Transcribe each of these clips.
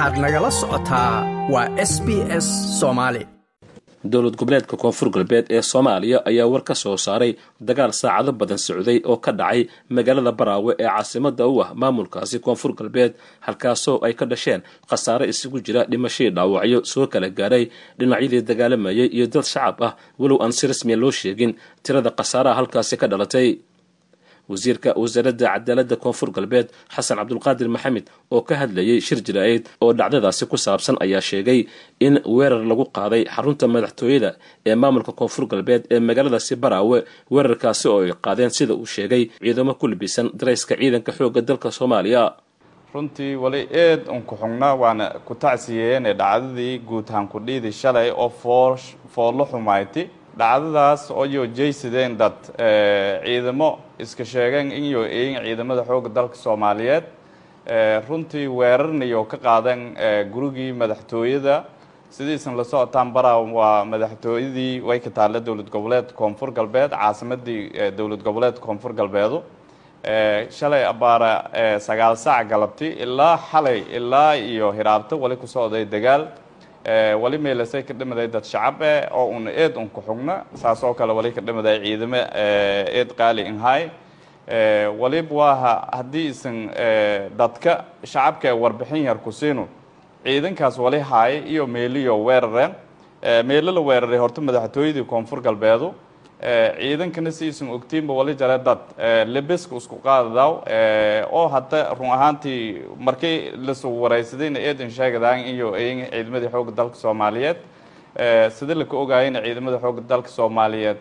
waxaad nagala socotaa waa s b s soomaali dowlad goboleedka koonfur galbeed ee soomaaliya ayaa war ka soo saaray dagaal saacado badan socday oo ka dhacay magaalada baraawe ee caasimada u ah maamulkaasi koonfur galbeed halkaasoo ay ka dhasheen khasaare isugu jira dhimashadii dhaawacyo soo kala gaaray dhinacyadii dagaalamayay iyo dad shacab ah. Walow aan si rasmiya loo sheegin tirada khasaaraha halkaasi ka dhalatay wasiirka wasaaradda cadaaladda koonfur galbeed xasan cabdulqaadir maxamed oo ka hadlayay shir jira-eed oo dhacdadaasi ku saabsan ayaa sheegay in weerar lagu qaaday xarunta madaxtooyada ee maamulka koonfur galbeed ee magaaladaasi baraawe weerarkaasi oo ay qaadeen sida uu sheegay ciidamo ku libisan darayska ciidanka xoogga dalka soomaaliya. Runtii wali eed un ku xugnaa waana ku tacsiyeene dhacdadii guud ahaan ku dhiidi shalay oo foo foollo xumayti dhacdadaas oo jaysadeen dad ciidamo iska sheegeen inyo eegin ciidamada xoogga dalka soomaaliyeed runtii weerarnayo ka qaadeen gurigii madaxtooyada. Sidiisan la socotaan baraa waa madaxtooyadii way ka taalla dowlad goboleed koonfur galbeed caasimadii dowlad goboleed koonfur galbeedu. Shalay abaara sagaal saac galabti ilaa xalay ilaa iyo hiraabto wali ku socday dagaal wali meelasay ka dhamaday dad shacab eh oo una eed un ku xugna saas oo kale wali ka dhamaday ciidamo eed qaali inhay waliba waaha haddii isan dadka shacabka ee warbixin yar ku siinu ciidankaas wali haaya iyo meeliyo weerareen. Meelo la weeraray horta madaxtooyadii koonfur galbeedu ciidankana si isan ogtiinba wali jare dad lebeska isku qaadadaw oo hadda run ahaantii markii lasu waraysadayna eedan sheegadaan iyo eyin ciidamadii xoogga dalka soomaaliyeed sida laka ogaayayna ciidamada xoogga dalka soomaaliyeed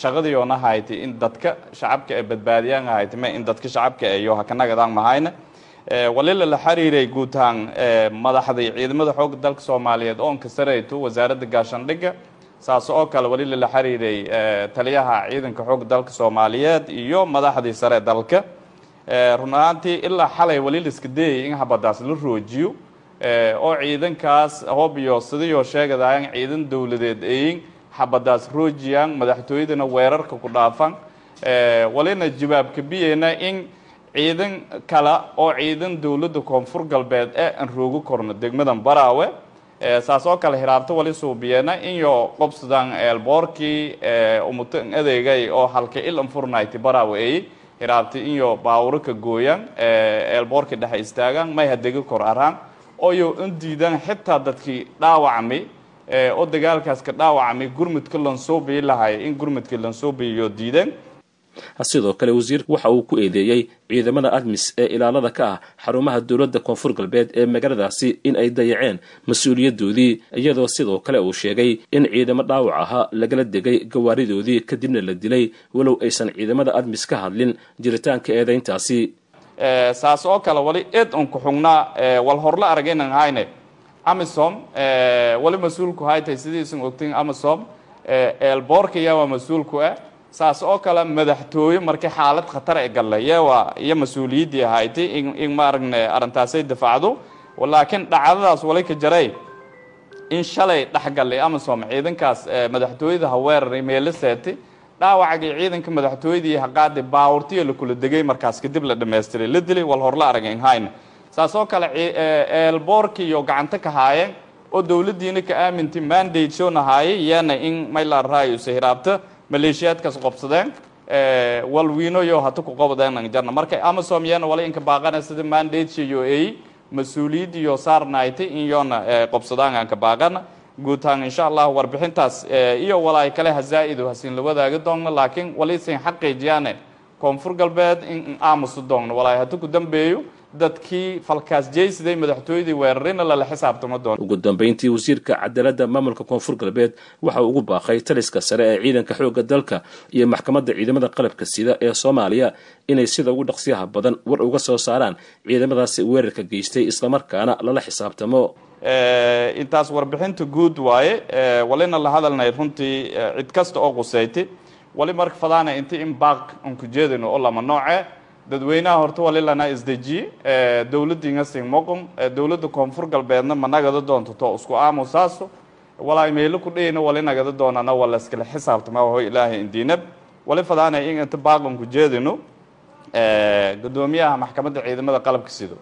shaqadiyoona haytay in dadka shacabka ee badbaadiyaan haytay ma in dadka shacabka iyo hakanagadaan mahayna walila la xiriiray guud ahaan madaxdii ciidamada xoogga dalka soomaaliyeed oon ka sarayto wasaaradda gaashaandhigga saas oo kale wali lala xiriiray taliyaha ciidanka xoogga dalka soomaaliyeed iyo madaxdii sare dalka. Run ahaantii ilaa xalay wali la iska dayay in habadaas la roojiyo. Oo ciidankaas hoob iyo sidiyoo sheegadayan ciidan dowladeed eyin xabadaas roojiyaan madaxtooyadana weerarka ku dhaafan. Walina jawaabka biyeyna in ciidan kale oo ciidan dowladda koonfur galbeed ee aan roogo korno. Degmadan baraawe saas oo kale hiraabto wali suubiyeena inyo qobsadan eelboorkii umutan adeegay oo halka il anfurnayti baraawe ey hiraabta inyo baawuro ka gooyan eelboorkii dhexe istaagan may hadega kor araan ooyo un diidan xitaa dadkii dhaawacmay oo dagaalkaas ka dhaawacmay gurmudka lansoobiyi lahay in gurmudka lansoobiyiyo diidan sidoo kale wasiirku waxa uu ku eedeeyey ciidamada admis ee ilaalada ka ah xarumaha dowladda koonfur galbeed ee magaaladaasi in ay dayaceen mas'uuliyadoodii iyadoo sidoo kale uu sheegay in ciidamo dhaawac ahaa lagala degay gawaaridoodii kadibna la dilay walow aysan ciidamada admis ka hadlin jiritaanka eedayntaasi. Saas oo kale wali eed un ku xugnaa wal horla aragaynan hayne amisom wali mas'uulku haytay sidiisan ogtin amisom eelboorka yaa mas'uulku ah saas oo kale madaxtooye markii xaalad khatar e gallay yewa iyo mas'uuliyaddii haytay in ma aragne arrintaasay dafacdo laakiin dhacdadaas wali ka jaray in shalay dhexgallay amisom ciidankaas madaxtooyada ha weeraray meelo seetay. Dhaawacagii ciidanka madaxtooyadii haqaadi baawurtiya la kula degay markaas kadib la dhamaystiray la dilay wal horla aragayn hayna saas oo kale eelboorkii iyo gacanta ka haayeen oo dowladdiina ka aamintay mandate showna haayay iyana in maylar raayusa hiraabta maleeshiyaadkaas qobsadeen walwiinoyo hata ku qobdeen jarna. Marka amasom iyana wala inka baaqana sida mandate iyo ay mas'uuliyaddiyo saarnaaytay in yoona qobsadaan aan ka baaqana guutaan insha allah warbixintaas iyo walaay kale hazaa-ido hasiin la wadaagi doonno laakiin walisin xaqiijiyaane koonfur galbeed in aamusu doonno. Walaay hata ku dambeeyo dadkii falkaas jeysiday madaxtooyadii weerarina lala xisaabtamo doono ugu dambeyntii wasiirka cadaaladda maamulka koonfur galbeed waxa uu ugu baaqay taliska sare ee ciidanka xoogga dalka iyo maxkamadda ciidamada qalabka sida ee soomaaliya inay sida ugu dhaqsiyaha badan war uga soo saaraan ciidamadaasi weerarka geystay islamarkaana lala xisaabtamo. Intaas warbixinta guud waaye walina la hadalnay runtii cid kasta oo qusaytay wali marka fadaana inta in baaq aan ku jeedayno oo lama nooce dadweynaha horta wali lana isdejiye dowladdiinga singmoqon dowladda koonfur galbeedna ma nagada doonto to isku aamusaaso walaay meelo ku dhayna wali nagada doonana wala iskala xisaabtama waho ilaahay indiinab wali fadaana in inta baaqan ku jeedayno guddoomiyaha maxkamadda ciidamada qalabka sido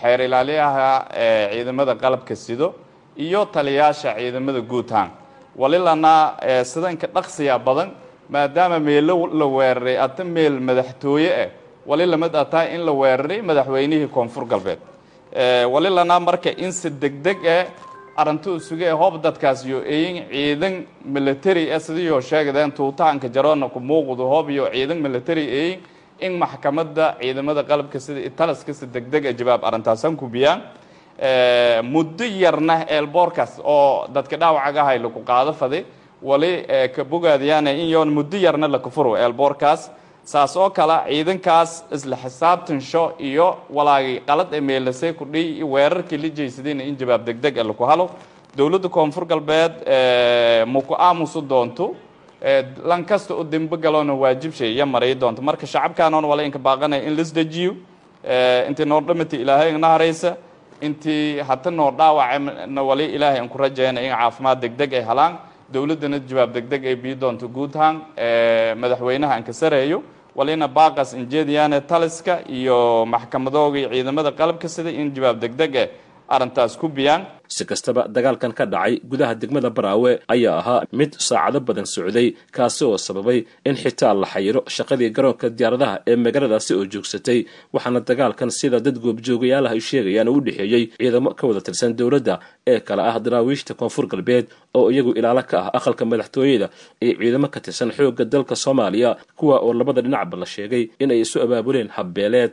xeer ilaaliyaha ciidamada qalabka sido iyo taliyaasha ciidamada guutaan. Walilana sidanka dhaqsiya badan maadaama meelo la weeraray ata meel madaxtooye ah wali la mid ataa in la weeraray madaxweynihii koonfur galbeed. Walilana marka in si degdeg ah arintu isuge hoob dadkaas iyo eyin ciidan military ah sidiyoo sheegdeen tuutahanka jaroona ku muuqdo hoob iyo ciidan military eyin in maxkamadda ciidamada qalabka sida italiska si degdeg a jawaab arintaasan kubiyaan muddo yarna eelboorkaas oo dadka dhaawacagahay laku qaado faday wali ka bogaadiyaan in yoon muddo yarna lakufuro eelboorkaas saas oo kale ciidankaas isla xisaabtansho iyo walaagay qalad ee meelasay kudhiy weerarkii la jeysadayna in jawaab degdeg a laku halo. Dowladda koonfur galbeed maku aamusu doonto? Lan kasta u dembo galoona waajibshay iyo maray doonto? Marka shacabkaanoon wala inka baaqanaya in lasdejiyo intii noo dhamata ilaahay igna haraysa intii hata noo dhaawacana wali ilaahay aan ku rajayna in caafimaad degdeg ay helaan dowladdana jawaab degdeg ay bii doonto guud ahaan madaxweynaha aan ka sareeyo walina baaqas injeediyaane taliska iyo maxkamadoogii ciidamada qalabka sida in jawaab degdeg eh arrintaas ku biyaan. Si kastaba dagaalkan ka dhacay gudaha degmada baraawe ayaa ahaa mid saacado badan socday kaasi oo sababay in xitaa la xayiro shaqadii garoonka diyaaradaha ee magaaladaasi oo joogsatay waxaana dagaalkan sida dad goobjoogayaalaha ay sheegayaan u dhexeeyey ciidamo ka wada tirsan dowladda ee kale ah daraawiishta koonfur galbeed oo iyagu ilaalo ka ah aqalka madaxtooyada iyo ciidamo ka tirsan xoogga dalka soomaaliya kuwa oo labada dhinacba la sheegay inay isu abaabuleen habbeeleed